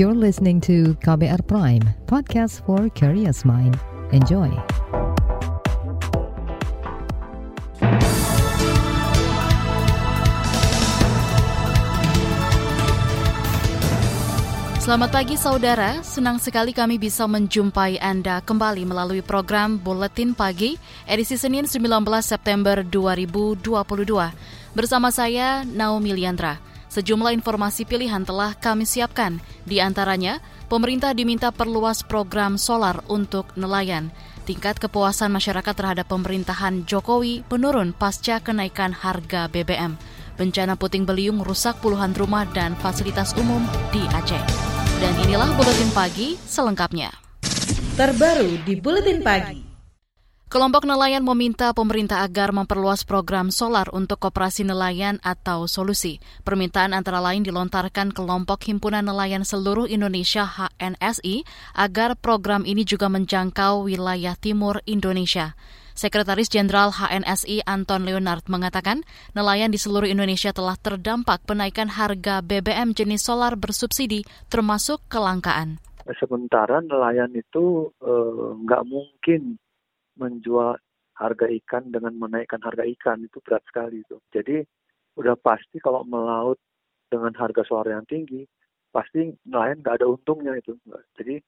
You're listening to KBR Prime, podcast for curious mind. Enjoy. Selamat pagi saudara, senang sekali kami bisa menjumpai Anda kembali melalui program Buletin Pagi edisi Senin 19 September 2022. Bersama saya Naomi Liandra. Sejumlah informasi pilihan telah kami siapkan. Di antaranya, pemerintah diminta perluas program solar untuk nelayan. Tingkat kepuasan masyarakat terhadap pemerintahan Jokowi menurun pasca kenaikan harga BBM. Bencana puting beliung rusak puluhan rumah dan fasilitas umum di Aceh. Dan inilah Buletin Pagi selengkapnya. Terbaru di Buletin Pagi. Kelompok nelayan meminta pemerintah agar memperluas program solar untuk koperasi nelayan atau solusi. Permintaan antara lain dilontarkan kelompok Himpunan Nelayan Seluruh Indonesia HNSI agar program ini juga menjangkau wilayah timur Indonesia. Sekretaris Jenderal HNSI Anton Leonard mengatakan nelayan di seluruh Indonesia telah terdampak penaikan harga BBM jenis solar bersubsidi termasuk kelangkaan. Sementara nelayan itu eh, nggak eh, mungkin menjual harga ikan dengan menaikkan harga ikan itu berat sekali itu. Jadi udah pasti kalau melaut dengan harga suara yang tinggi, pasti nelayan nggak ada untungnya itu. Jadi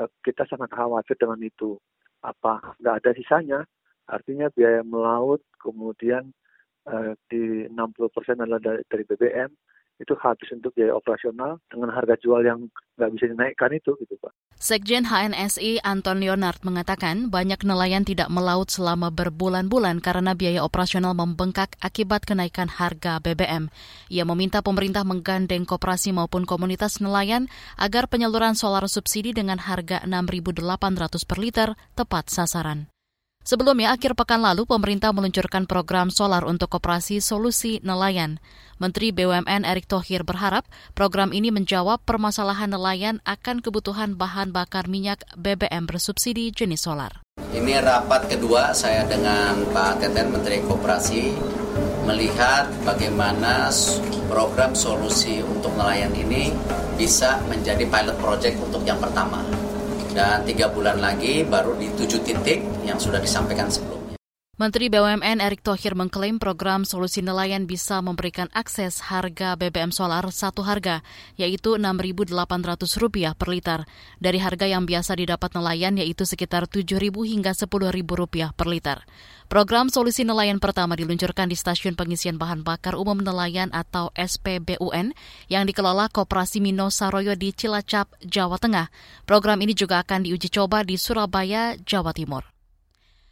eh, kita sangat khawatir dengan itu. Apa nggak ada sisanya? Artinya biaya melaut kemudian eh, di 60% adalah dari, dari BBM, itu habis untuk biaya operasional dengan harga jual yang nggak bisa dinaikkan itu gitu Pak. Sekjen HNSI Anton Leonard mengatakan banyak nelayan tidak melaut selama berbulan-bulan karena biaya operasional membengkak akibat kenaikan harga BBM. Ia meminta pemerintah menggandeng koperasi maupun komunitas nelayan agar penyaluran solar subsidi dengan harga 6.800 per liter tepat sasaran. Sebelumnya, akhir pekan lalu pemerintah meluncurkan program solar untuk koperasi solusi nelayan. Menteri BUMN Erick Thohir berharap program ini menjawab permasalahan nelayan akan kebutuhan bahan bakar minyak BBM bersubsidi jenis solar. Ini rapat kedua saya dengan Pak Teten Menteri Koperasi melihat bagaimana program solusi untuk nelayan ini bisa menjadi pilot project untuk yang pertama dan tiga bulan lagi baru di tujuh titik yang sudah disampaikan sebelumnya. Menteri BUMN Erick Thohir mengklaim program solusi nelayan bisa memberikan akses harga BBM solar satu harga, yaitu Rp6.800 per liter, dari harga yang biasa didapat nelayan yaitu sekitar Rp7.000 hingga Rp10.000 per liter. Program solusi nelayan pertama diluncurkan di Stasiun Pengisian Bahan Bakar Umum Nelayan atau SPBUN yang dikelola Koperasi Mino Saroyo di Cilacap, Jawa Tengah. Program ini juga akan diuji coba di Surabaya, Jawa Timur.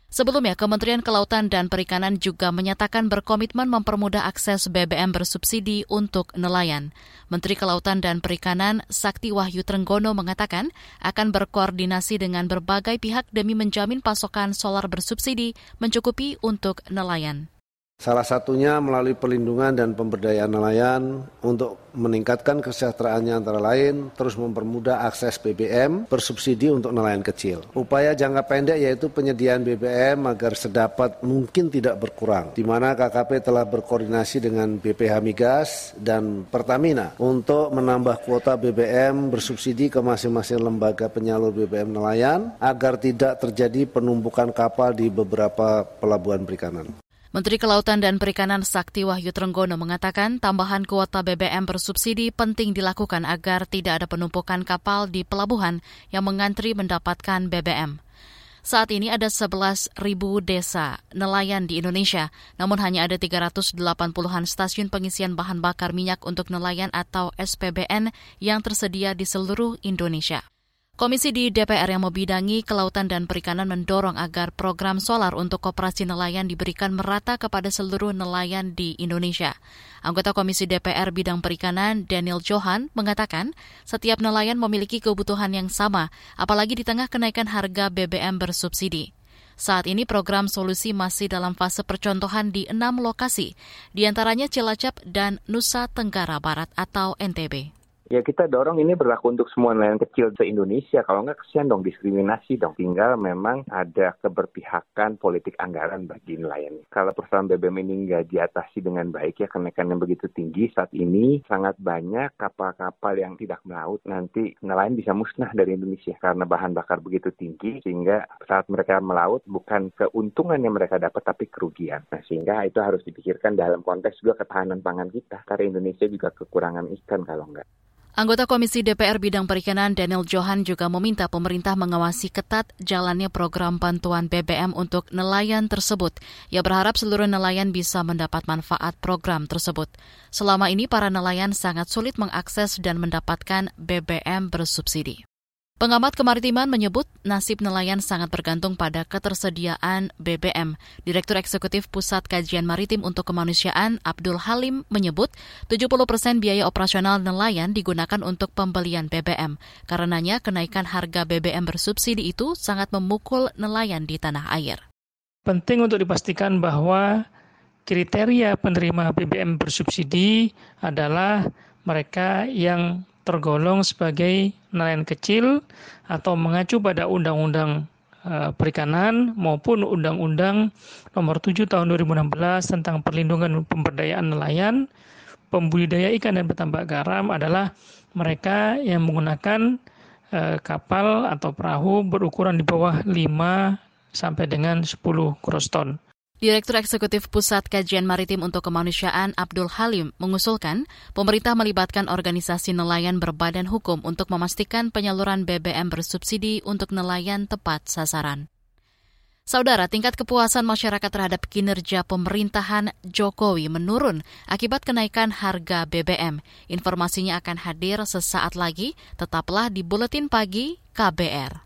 Sebelumnya, Kementerian Kelautan dan Perikanan juga menyatakan berkomitmen mempermudah akses BBM bersubsidi untuk nelayan. Menteri Kelautan dan Perikanan Sakti Wahyu Trenggono mengatakan akan berkoordinasi dengan berbagai pihak demi menjamin pasokan solar bersubsidi mencukupi untuk nelayan. Salah satunya melalui perlindungan dan pemberdayaan nelayan untuk meningkatkan kesejahteraannya antara lain terus mempermudah akses BBM bersubsidi untuk nelayan kecil. Upaya jangka pendek yaitu penyediaan BBM agar sedapat mungkin tidak berkurang, di mana KKP telah berkoordinasi dengan BPH Migas dan Pertamina untuk menambah kuota BBM bersubsidi ke masing-masing lembaga penyalur BBM nelayan agar tidak terjadi penumpukan kapal di beberapa pelabuhan perikanan. Menteri Kelautan dan Perikanan Sakti Wahyu Trenggono mengatakan tambahan kuota BBM bersubsidi penting dilakukan agar tidak ada penumpukan kapal di pelabuhan yang mengantri mendapatkan BBM. Saat ini ada 11 ribu desa nelayan di Indonesia, namun hanya ada 380-an stasiun pengisian bahan bakar minyak untuk nelayan atau SPBN yang tersedia di seluruh Indonesia. Komisi di DPR yang membidangi kelautan dan perikanan mendorong agar program solar untuk koperasi nelayan diberikan merata kepada seluruh nelayan di Indonesia. Anggota Komisi DPR bidang perikanan Daniel Johan mengatakan setiap nelayan memiliki kebutuhan yang sama, apalagi di tengah kenaikan harga BBM bersubsidi. Saat ini program solusi masih dalam fase percontohan di enam lokasi, di antaranya Cilacap dan Nusa Tenggara Barat atau NTB. Ya kita dorong ini berlaku untuk semua nelayan kecil se-Indonesia. Kalau nggak kesian dong diskriminasi dong. Tinggal memang ada keberpihakan politik anggaran bagi nelayan. Kalau perusahaan BBM ini nggak diatasi dengan baik ya kenaikan yang begitu tinggi saat ini sangat banyak kapal-kapal yang tidak melaut nanti nelayan bisa musnah dari Indonesia karena bahan bakar begitu tinggi sehingga saat mereka melaut bukan keuntungan yang mereka dapat tapi kerugian. Nah sehingga itu harus dipikirkan dalam konteks juga ketahanan pangan kita karena Indonesia juga kekurangan ikan kalau nggak. Anggota Komisi DPR Bidang Perikanan Daniel Johan juga meminta pemerintah mengawasi ketat jalannya program bantuan BBM untuk nelayan tersebut. Ia berharap seluruh nelayan bisa mendapat manfaat program tersebut. Selama ini para nelayan sangat sulit mengakses dan mendapatkan BBM bersubsidi. Pengamat kemaritiman menyebut nasib nelayan sangat bergantung pada ketersediaan BBM. Direktur Eksekutif Pusat Kajian Maritim untuk Kemanusiaan Abdul Halim menyebut 70 persen biaya operasional nelayan digunakan untuk pembelian BBM. Karenanya kenaikan harga BBM bersubsidi itu sangat memukul nelayan di tanah air. Penting untuk dipastikan bahwa kriteria penerima BBM bersubsidi adalah mereka yang tergolong sebagai nelayan kecil atau mengacu pada Undang-Undang eh, Perikanan maupun Undang-Undang Nomor 7 Tahun 2016 tentang Perlindungan Pemberdayaan Nelayan, pembudidaya ikan dan petambak garam adalah mereka yang menggunakan eh, kapal atau perahu berukuran di bawah 5 sampai dengan 10 gross ton. Direktur Eksekutif Pusat Kajian Maritim untuk Kemanusiaan Abdul Halim mengusulkan pemerintah melibatkan organisasi nelayan berbadan hukum untuk memastikan penyaluran BBM bersubsidi untuk nelayan tepat sasaran. Saudara, tingkat kepuasan masyarakat terhadap kinerja pemerintahan Jokowi menurun akibat kenaikan harga BBM. Informasinya akan hadir sesaat lagi, tetaplah di Buletin Pagi KBR.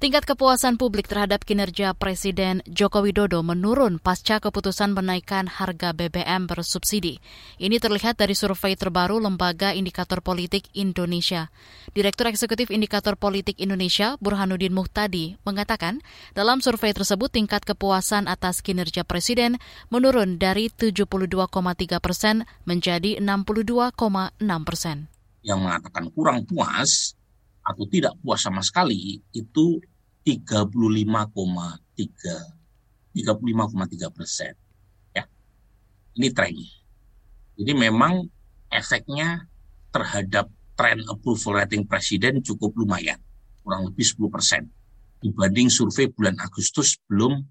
Tingkat kepuasan publik terhadap kinerja Presiden Joko Widodo menurun pasca keputusan menaikkan harga BBM bersubsidi. Ini terlihat dari survei terbaru Lembaga Indikator Politik Indonesia. Direktur Eksekutif Indikator Politik Indonesia, Burhanuddin Muhtadi, mengatakan dalam survei tersebut tingkat kepuasan atas kinerja Presiden menurun dari 72,3 persen menjadi 62,6 persen. Yang mengatakan kurang puas atau tidak puas sama sekali itu 35,3 35,3 persen. Ya, ini trennya. Jadi memang efeknya terhadap tren approval rating presiden cukup lumayan, kurang lebih 10 persen dibanding survei bulan Agustus belum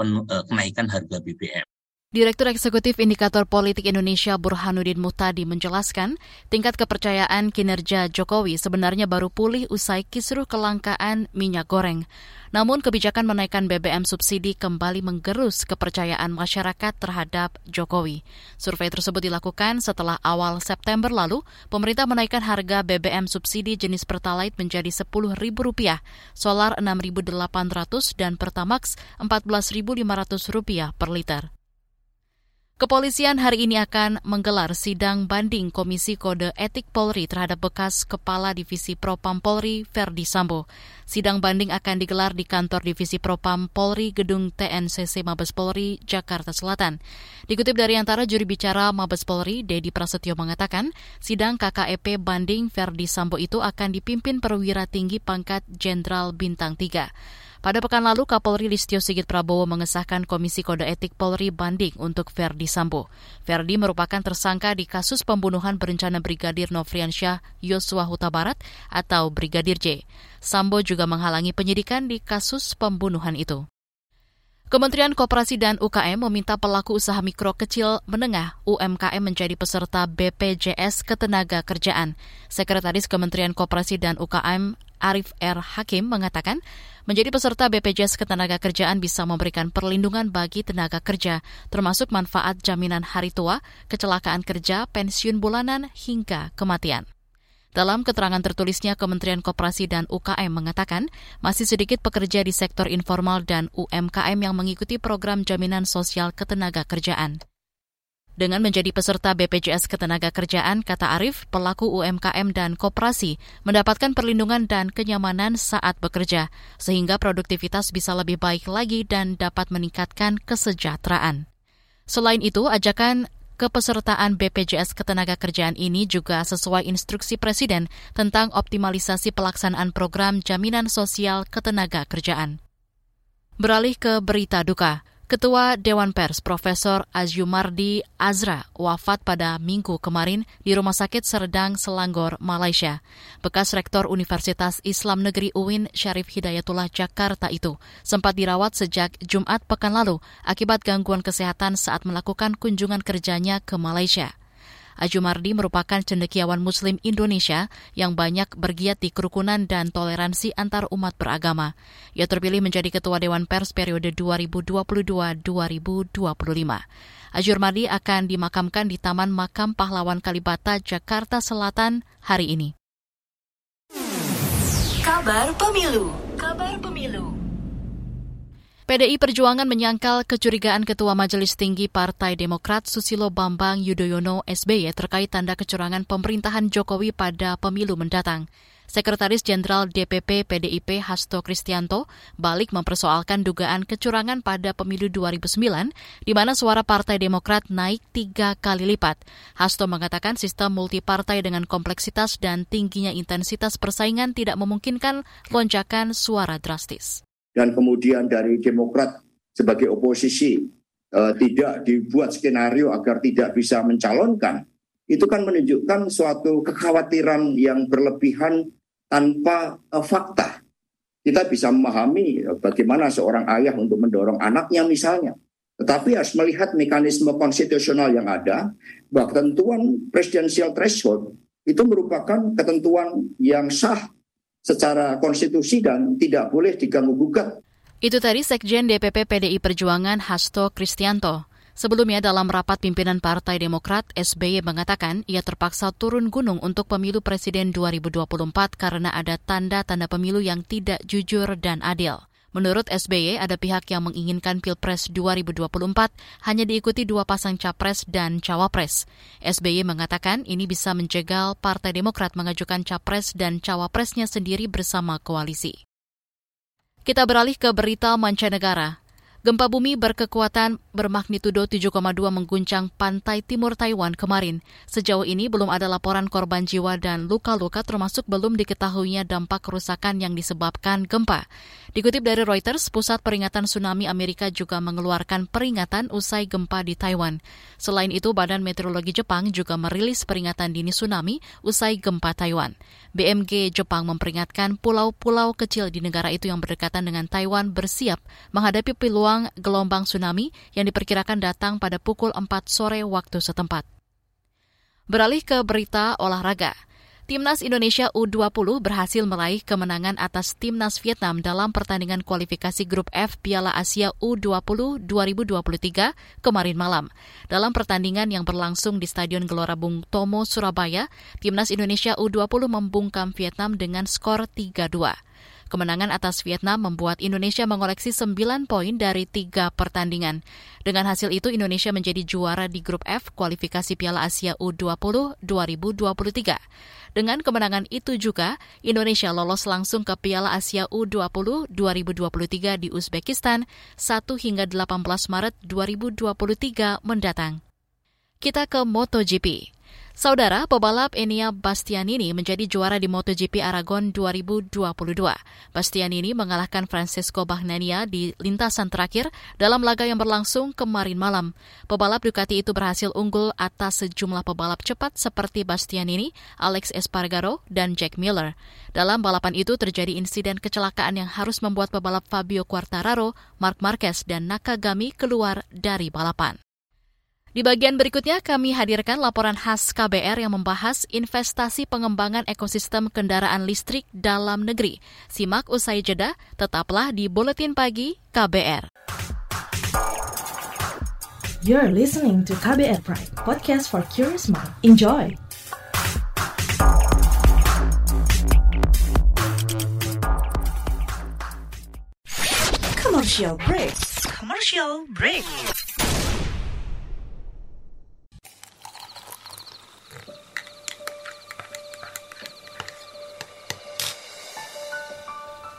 eh, kenaikan harga BBM. Direktur Eksekutif Indikator Politik Indonesia Burhanuddin Muhtadi menjelaskan, tingkat kepercayaan kinerja Jokowi sebenarnya baru pulih usai kisruh kelangkaan minyak goreng. Namun kebijakan menaikkan BBM subsidi kembali menggerus kepercayaan masyarakat terhadap Jokowi. Survei tersebut dilakukan setelah awal September lalu, pemerintah menaikkan harga BBM subsidi jenis Pertalite menjadi Rp10.000, solar Rp6.800 dan Pertamax Rp14.500 per liter. Kepolisian hari ini akan menggelar sidang banding Komisi Kode Etik Polri terhadap bekas Kepala Divisi Propam Polri, Verdi Sambo. Sidang banding akan digelar di kantor Divisi Propam Polri, Gedung TNCC Mabes Polri, Jakarta Selatan. Dikutip dari antara juri bicara Mabes Polri, Dedi Prasetyo mengatakan, sidang KKEP banding Verdi Sambo itu akan dipimpin perwira tinggi pangkat Jenderal Bintang 3. Pada pekan lalu, Kapolri Listio Sigit Prabowo mengesahkan Komisi Kode Etik Polri banding untuk Verdi Sambo. Verdi merupakan tersangka di kasus pembunuhan berencana Brigadir Nofriansyah Yosua Huta Barat atau Brigadir J. Sambo juga menghalangi penyidikan di kasus pembunuhan itu. Kementerian Koperasi dan UKM meminta pelaku usaha mikro kecil menengah UMKM menjadi peserta BPJS Ketenaga Kerjaan. Sekretaris Kementerian Koperasi dan UKM Arif R. Hakim mengatakan, menjadi peserta BPJS Ketenagakerjaan bisa memberikan perlindungan bagi tenaga kerja, termasuk manfaat jaminan hari tua, kecelakaan kerja, pensiun bulanan, hingga kematian. Dalam keterangan tertulisnya, Kementerian Koperasi dan UKM mengatakan masih sedikit pekerja di sektor informal dan UMKM yang mengikuti program jaminan sosial ketenaga kerjaan. Dengan menjadi peserta BPJS Ketenagakerjaan, kata Arif, pelaku UMKM dan koperasi mendapatkan perlindungan dan kenyamanan saat bekerja, sehingga produktivitas bisa lebih baik lagi dan dapat meningkatkan kesejahteraan. Selain itu, ajakan Kepesertaan BPJS Ketenagakerjaan ini juga sesuai instruksi Presiden tentang optimalisasi pelaksanaan program jaminan sosial ketenagakerjaan. Beralih ke berita duka. Ketua Dewan Pers Profesor Azumardi Azra wafat pada minggu kemarin di Rumah Sakit Serdang, Selangor, Malaysia. Bekas Rektor Universitas Islam Negeri UIN Syarif Hidayatullah Jakarta itu sempat dirawat sejak Jumat pekan lalu akibat gangguan kesehatan saat melakukan kunjungan kerjanya ke Malaysia. Ajumardi merupakan cendekiawan Muslim Indonesia yang banyak bergiat di kerukunan dan toleransi antar umat beragama. Ia terpilih menjadi Ketua Dewan Pers periode 2022-2025. Ajumardi akan dimakamkan di Taman Makam Pahlawan Kalibata, Jakarta Selatan hari ini. Kabar Pemilu Kabar Pemilu PDI Perjuangan menyangkal kecurigaan Ketua Majelis Tinggi Partai Demokrat Susilo Bambang Yudhoyono SBY terkait tanda kecurangan pemerintahan Jokowi pada pemilu mendatang. Sekretaris Jenderal DPP PDIP Hasto Kristianto balik mempersoalkan dugaan kecurangan pada pemilu 2009, di mana suara Partai Demokrat naik tiga kali lipat. Hasto mengatakan sistem multipartai dengan kompleksitas dan tingginya intensitas persaingan tidak memungkinkan lonjakan suara drastis dan kemudian dari Demokrat sebagai oposisi uh, tidak dibuat skenario agar tidak bisa mencalonkan, itu kan menunjukkan suatu kekhawatiran yang berlebihan tanpa uh, fakta. Kita bisa memahami uh, bagaimana seorang ayah untuk mendorong anaknya misalnya. Tetapi harus melihat mekanisme konstitusional yang ada, bahwa ketentuan presidensial threshold itu merupakan ketentuan yang sah secara konstitusi dan tidak boleh diganggu gugat. Itu tadi Sekjen DPP PDI Perjuangan Hasto Kristianto. Sebelumnya dalam rapat pimpinan Partai Demokrat, SBY mengatakan ia terpaksa turun gunung untuk pemilu presiden 2024 karena ada tanda-tanda pemilu yang tidak jujur dan adil. Menurut SBY, ada pihak yang menginginkan Pilpres 2024 hanya diikuti dua pasang capres dan cawapres. SBY mengatakan ini bisa menjegal Partai Demokrat mengajukan capres dan cawapresnya sendiri bersama koalisi. Kita beralih ke berita mancanegara. Gempa bumi berkekuatan bermagnitudo 7,2 mengguncang pantai timur Taiwan kemarin. Sejauh ini belum ada laporan korban jiwa dan luka-luka termasuk belum diketahuinya dampak kerusakan yang disebabkan gempa. Dikutip dari Reuters, Pusat Peringatan Tsunami Amerika juga mengeluarkan peringatan usai gempa di Taiwan. Selain itu, Badan Meteorologi Jepang juga merilis peringatan dini tsunami usai gempa Taiwan. BMG Jepang memperingatkan pulau-pulau kecil di negara itu yang berdekatan dengan Taiwan bersiap menghadapi peluang gelombang tsunami yang diperkirakan datang pada pukul 4 sore waktu setempat. Beralih ke berita olahraga. Timnas Indonesia U20 berhasil meraih kemenangan atas Timnas Vietnam dalam pertandingan kualifikasi grup F Piala Asia U20 2023 kemarin malam. Dalam pertandingan yang berlangsung di Stadion Gelora Bung Tomo, Surabaya, Timnas Indonesia U20 membungkam Vietnam dengan skor 3-2. Kemenangan atas Vietnam membuat Indonesia mengoleksi 9 poin dari tiga pertandingan. Dengan hasil itu, Indonesia menjadi juara di grup F kualifikasi Piala Asia U20 2023. Dengan kemenangan itu juga, Indonesia lolos langsung ke Piala Asia U20 2023 di Uzbekistan 1 hingga 18 Maret 2023 mendatang. Kita ke MotoGP. Saudara, pebalap Enia Bastianini menjadi juara di MotoGP Aragon 2022. Bastianini mengalahkan Francisco Bagnaia di lintasan terakhir dalam laga yang berlangsung kemarin malam. Pebalap Ducati itu berhasil unggul atas sejumlah pebalap cepat seperti Bastianini, Alex Espargaro, dan Jack Miller. Dalam balapan itu terjadi insiden kecelakaan yang harus membuat pebalap Fabio Quartararo, Mark Marquez, dan Nakagami keluar dari balapan. Di bagian berikutnya kami hadirkan laporan khas KBR yang membahas investasi pengembangan ekosistem kendaraan listrik dalam negeri. Simak usai jeda, tetaplah di Buletin Pagi KBR. You're listening to KBR Pride, podcast for curious mind. Enjoy! Commercial break. Commercial break.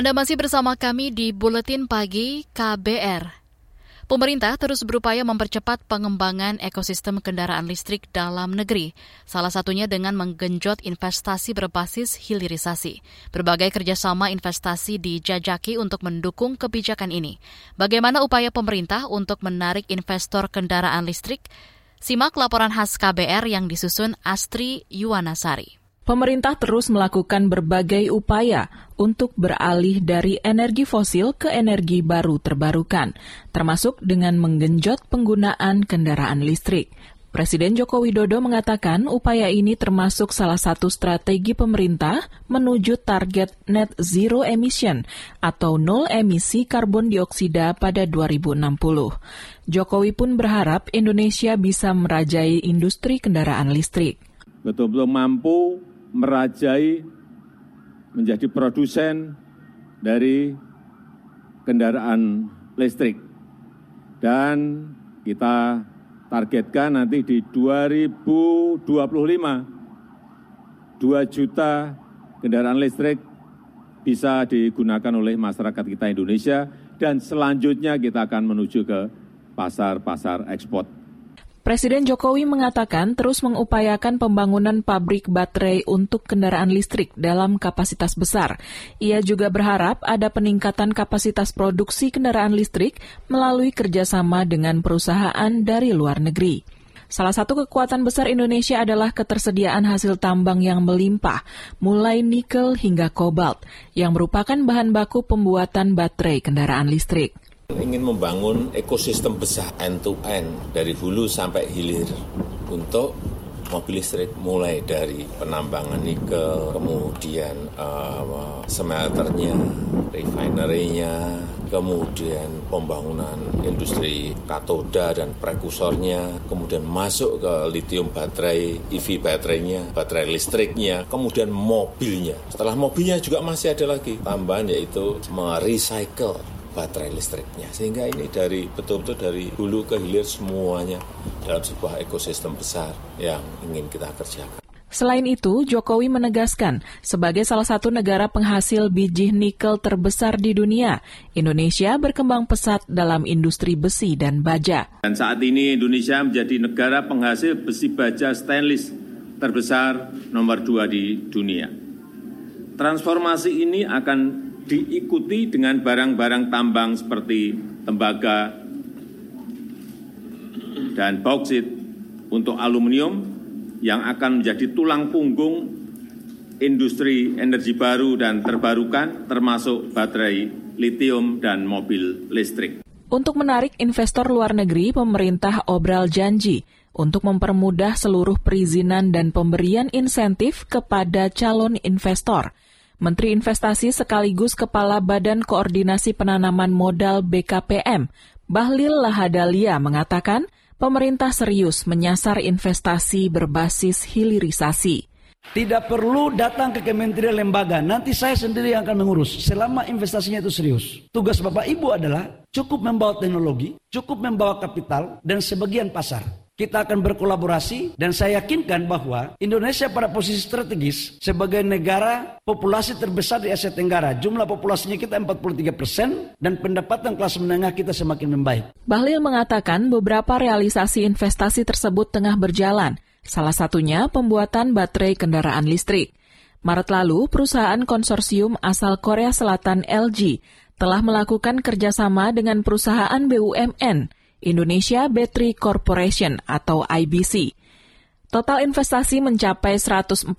Anda masih bersama kami di Buletin Pagi KBR. Pemerintah terus berupaya mempercepat pengembangan ekosistem kendaraan listrik dalam negeri, salah satunya dengan menggenjot investasi berbasis hilirisasi. Berbagai kerjasama investasi dijajaki untuk mendukung kebijakan ini. Bagaimana upaya pemerintah untuk menarik investor kendaraan listrik? Simak laporan khas KBR yang disusun Astri Yuwanasari. Pemerintah terus melakukan berbagai upaya untuk beralih dari energi fosil ke energi baru terbarukan, termasuk dengan menggenjot penggunaan kendaraan listrik. Presiden Joko Widodo mengatakan upaya ini termasuk salah satu strategi pemerintah menuju target net zero emission atau nol emisi karbon dioksida pada 2060. Jokowi pun berharap Indonesia bisa merajai industri kendaraan listrik. Betul-betul mampu merajai menjadi produsen dari kendaraan listrik. Dan kita targetkan nanti di 2025 2 juta kendaraan listrik bisa digunakan oleh masyarakat kita Indonesia dan selanjutnya kita akan menuju ke pasar-pasar ekspor. Presiden Jokowi mengatakan terus mengupayakan pembangunan pabrik baterai untuk kendaraan listrik dalam kapasitas besar. Ia juga berharap ada peningkatan kapasitas produksi kendaraan listrik melalui kerjasama dengan perusahaan dari luar negeri. Salah satu kekuatan besar Indonesia adalah ketersediaan hasil tambang yang melimpah, mulai nikel hingga kobalt, yang merupakan bahan baku pembuatan baterai kendaraan listrik ingin membangun ekosistem besar end to end dari hulu sampai hilir untuk mobil listrik mulai dari penambangan nikel, kemudian uh, smelternya, refinery-nya, kemudian pembangunan industri katoda dan prekursornya, kemudian masuk ke lithium baterai, EV baterainya, baterai listriknya, kemudian mobilnya. Setelah mobilnya juga masih ada lagi tambahan yaitu merecycle baterai listriknya. Sehingga ini dari betul-betul dari hulu ke hilir semuanya dalam sebuah ekosistem besar yang ingin kita kerjakan. Selain itu, Jokowi menegaskan, sebagai salah satu negara penghasil biji nikel terbesar di dunia, Indonesia berkembang pesat dalam industri besi dan baja. Dan saat ini Indonesia menjadi negara penghasil besi baja stainless terbesar nomor dua di dunia. Transformasi ini akan diikuti dengan barang-barang tambang seperti tembaga dan bauksit untuk aluminium yang akan menjadi tulang punggung industri energi baru dan terbarukan termasuk baterai litium dan mobil listrik. Untuk menarik investor luar negeri, pemerintah obral janji untuk mempermudah seluruh perizinan dan pemberian insentif kepada calon investor – Menteri Investasi sekaligus Kepala Badan Koordinasi Penanaman Modal BKPM, Bahlil Lahadalia mengatakan pemerintah serius menyasar investasi berbasis hilirisasi. Tidak perlu datang ke kementerian lembaga, nanti saya sendiri yang akan mengurus selama investasinya itu serius. Tugas Bapak Ibu adalah cukup membawa teknologi, cukup membawa kapital, dan sebagian pasar. Kita akan berkolaborasi dan saya yakinkan bahwa Indonesia pada posisi strategis sebagai negara populasi terbesar di Asia Tenggara. Jumlah populasinya kita 43 persen dan pendapatan kelas menengah kita semakin membaik. Bahlil mengatakan beberapa realisasi investasi tersebut tengah berjalan, salah satunya pembuatan baterai kendaraan listrik. Maret lalu, perusahaan konsorsium asal Korea Selatan LG telah melakukan kerjasama dengan perusahaan BUMN Indonesia Battery Corporation atau IBC. Total investasi mencapai 142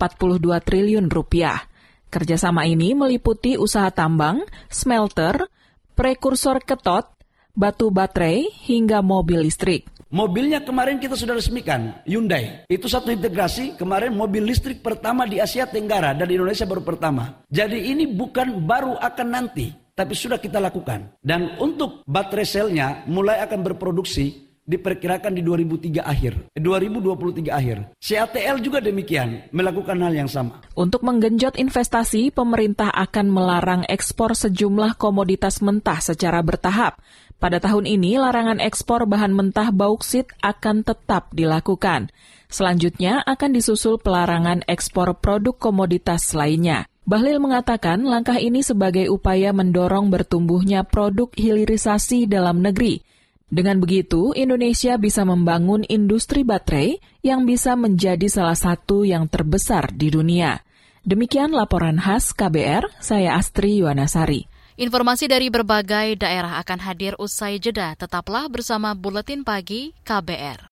triliun rupiah. Kerjasama ini meliputi usaha tambang, smelter, prekursor ketot, batu baterai, hingga mobil listrik. Mobilnya kemarin kita sudah resmikan, Hyundai. Itu satu integrasi, kemarin mobil listrik pertama di Asia Tenggara dan Indonesia baru pertama. Jadi ini bukan baru akan nanti, tapi sudah kita lakukan. Dan untuk baterai selnya mulai akan berproduksi diperkirakan di 2003 akhir, 2023 akhir. CATL juga demikian, melakukan hal yang sama. Untuk menggenjot investasi, pemerintah akan melarang ekspor sejumlah komoditas mentah secara bertahap. Pada tahun ini, larangan ekspor bahan mentah bauksit akan tetap dilakukan. Selanjutnya akan disusul pelarangan ekspor produk komoditas lainnya. Bahlil mengatakan langkah ini sebagai upaya mendorong bertumbuhnya produk hilirisasi dalam negeri. Dengan begitu, Indonesia bisa membangun industri baterai yang bisa menjadi salah satu yang terbesar di dunia. Demikian laporan khas KBR, saya Astri Yuwanasari. Informasi dari berbagai daerah akan hadir usai jeda. Tetaplah bersama Buletin Pagi KBR.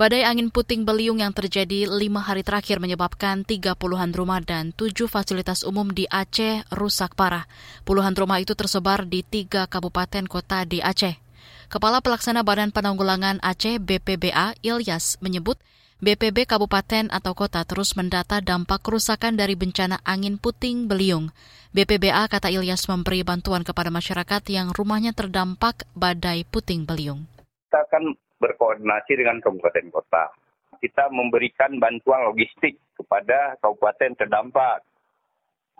Badai angin puting beliung yang terjadi lima hari terakhir menyebabkan tiga puluhan rumah dan tujuh fasilitas umum di Aceh rusak parah. Puluhan rumah itu tersebar di tiga kabupaten kota di Aceh. Kepala Pelaksana Badan Penanggulangan Aceh BPBA Ilyas menyebut BPB Kabupaten atau Kota terus mendata dampak kerusakan dari bencana angin puting beliung. BPBA kata Ilyas memberi bantuan kepada masyarakat yang rumahnya terdampak badai puting beliung. Kita akan berkoordinasi dengan kabupaten kota. Kita memberikan bantuan logistik kepada kabupaten terdampak.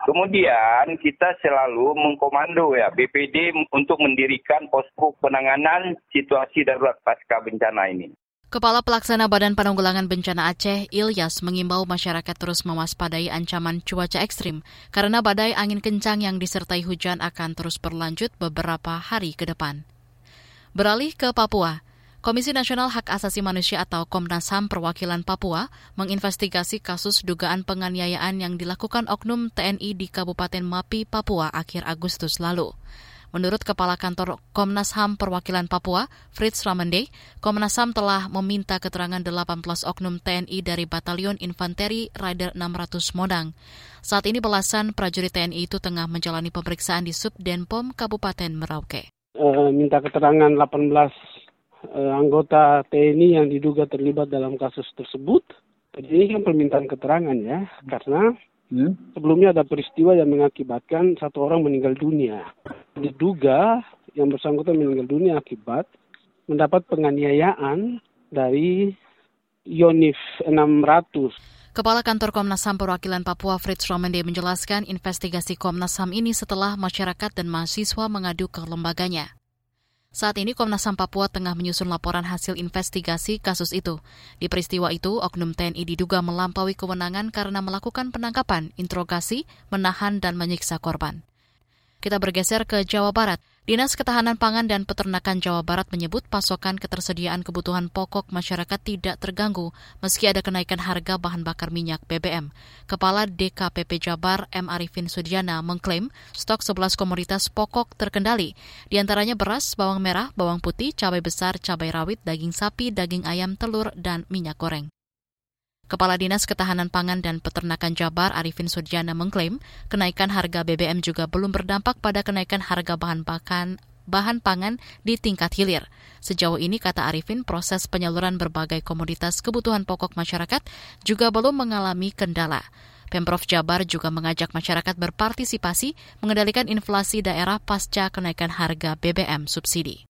Kemudian kita selalu mengkomando ya BPD untuk mendirikan posko penanganan situasi darurat pasca bencana ini. Kepala Pelaksana Badan Penanggulangan Bencana Aceh, Ilyas, mengimbau masyarakat terus mewaspadai ancaman cuaca ekstrim karena badai angin kencang yang disertai hujan akan terus berlanjut beberapa hari ke depan. Beralih ke Papua, Komisi Nasional Hak Asasi Manusia atau Komnas HAM Perwakilan Papua menginvestigasi kasus dugaan penganiayaan yang dilakukan oknum TNI di Kabupaten Mapi, Papua akhir Agustus lalu. Menurut Kepala Kantor Komnas HAM Perwakilan Papua, Fritz Ramende, Komnas HAM telah meminta keterangan 18 oknum TNI dari Batalion Infanteri Rider 600 Modang. Saat ini belasan prajurit TNI itu tengah menjalani pemeriksaan di Subdenpom Kabupaten Merauke. Uh, minta keterangan 18 uh, eh, anggota TNI yang diduga terlibat dalam kasus tersebut. Jadi ini kan permintaan keterangan ya, karena Hmm? Sebelumnya ada peristiwa yang mengakibatkan satu orang meninggal dunia. Diduga yang bersangkutan meninggal dunia akibat mendapat penganiayaan dari Yonif 600. Kepala Kantor Komnas HAM Perwakilan Papua Fritz Romende menjelaskan investigasi Komnas HAM ini setelah masyarakat dan mahasiswa mengadu ke lembaganya. Saat ini Komnas HAM Papua tengah menyusun laporan hasil investigasi kasus itu. Di peristiwa itu, Oknum TNI diduga melampaui kewenangan karena melakukan penangkapan, interogasi, menahan, dan menyiksa korban. Kita bergeser ke Jawa Barat. Dinas Ketahanan Pangan dan Peternakan Jawa Barat menyebut pasokan ketersediaan kebutuhan pokok masyarakat tidak terganggu meski ada kenaikan harga bahan bakar minyak BBM. Kepala DKPP Jabar M. Arifin Sudiana mengklaim stok 11 komoditas pokok terkendali, di antaranya beras, bawang merah, bawang putih, cabai besar, cabai rawit, daging sapi, daging ayam, telur, dan minyak goreng. Kepala Dinas Ketahanan Pangan dan Peternakan Jabar Arifin Sudiana mengklaim kenaikan harga BBM juga belum berdampak pada kenaikan harga bahan pakan bahan pangan di tingkat hilir. Sejauh ini, kata Arifin, proses penyaluran berbagai komoditas kebutuhan pokok masyarakat juga belum mengalami kendala. Pemprov Jabar juga mengajak masyarakat berpartisipasi mengendalikan inflasi daerah pasca kenaikan harga BBM subsidi.